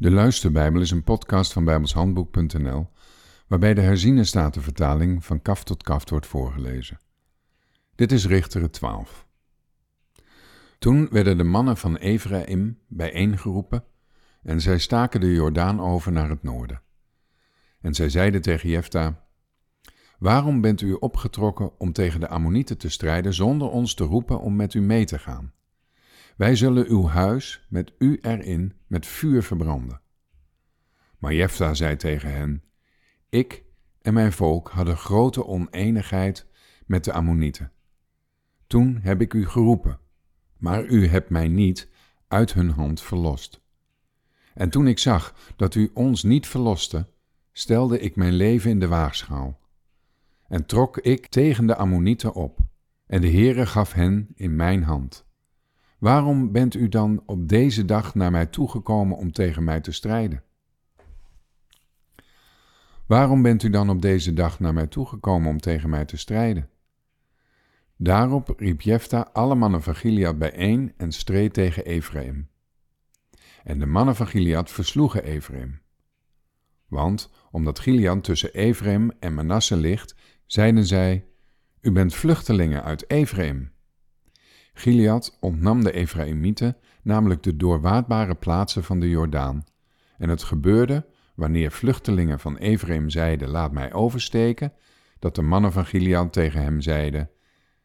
De Luisterbijbel is een podcast van bijbelshandboek.nl waarbij de herziene statenvertaling van kaf tot kaft wordt voorgelezen. Dit is Richteren 12. Toen werden de mannen van Ephraim bijeengeroepen en zij staken de Jordaan over naar het noorden. En zij zeiden tegen Jefta, Waarom bent u opgetrokken om tegen de Ammonieten te strijden zonder ons te roepen om met u mee te gaan? Wij zullen uw huis met u erin met vuur verbranden. Maar Jefta zei tegen hen: Ik en mijn volk hadden grote oneenigheid met de Ammonieten. Toen heb ik u geroepen, maar u hebt mij niet uit hun hand verlost. En toen ik zag dat u ons niet verloste, stelde ik mijn leven in de waagschaal. En trok ik tegen de Ammonieten op, en de Heere gaf hen in mijn hand. Waarom bent u dan op deze dag naar mij toegekomen om tegen mij te strijden? Waarom bent u dan op deze dag naar mij toegekomen om tegen mij te strijden? Daarop riep Jefta alle mannen van Gilead bijeen en streed tegen Ephraim. En de mannen van Gilead versloegen Ephraim. Want omdat Gilead tussen Ephraim en Manasse ligt, zeiden zij: U bent vluchtelingen uit Ephraim. Gilead ontnam de Ephraimieten namelijk de doorwaadbare plaatsen van de Jordaan. En het gebeurde, wanneer vluchtelingen van Ephraim zeiden: Laat mij oversteken, dat de mannen van Gilead tegen hem zeiden: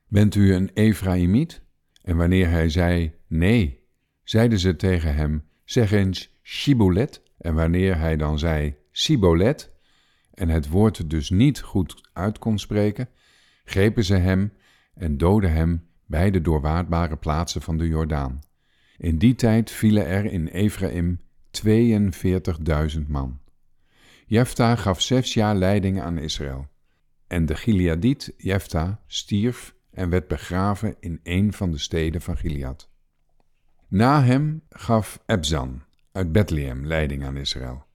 Bent u een Ephraimiet? En wanneer hij zei: Nee, zeiden ze tegen hem: Zeg eens Shibolet. En wanneer hij dan zei Sibolet, en het woord dus niet goed uit kon spreken, grepen ze hem en doodden hem bij de doorwaadbare plaatsen van de Jordaan. In die tijd vielen er in Ephraim 42.000 man. Jefta gaf zes jaar leiding aan Israël. En de Gileadiet Jefta stierf en werd begraven in een van de steden van Gilead. Na hem gaf Ebzan uit Bethlehem leiding aan Israël.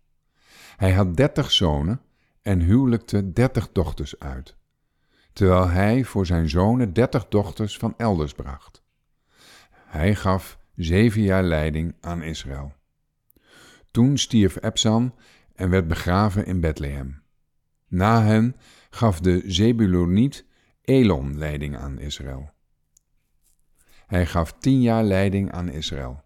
Hij had dertig zonen en huwelijkte dertig dochters uit terwijl hij voor zijn zonen dertig dochters van elders bracht. Hij gaf zeven jaar leiding aan Israël. Toen stierf Ebsan en werd begraven in Bethlehem. Na hen gaf de Zebuloniet Elon leiding aan Israël. Hij gaf tien jaar leiding aan Israël.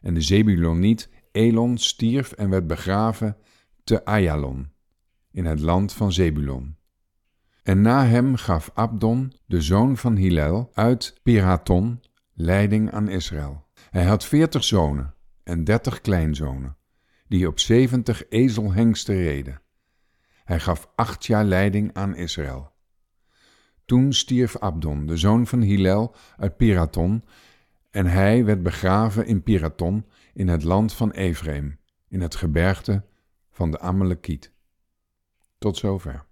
En de Zebuloniet Elon stierf en werd begraven te Ayalon, in het land van Zebulon. En na hem gaf Abdon, de zoon van Hillel, uit Piraton, leiding aan Israël. Hij had veertig zonen en dertig kleinzonen, die op zeventig ezelhengsten reden. Hij gaf acht jaar leiding aan Israël. Toen stierf Abdon, de zoon van Hillel, uit Piraton, en hij werd begraven in Piraton, in het land van Ephraim, in het gebergte van de Amalekiet. Tot zover.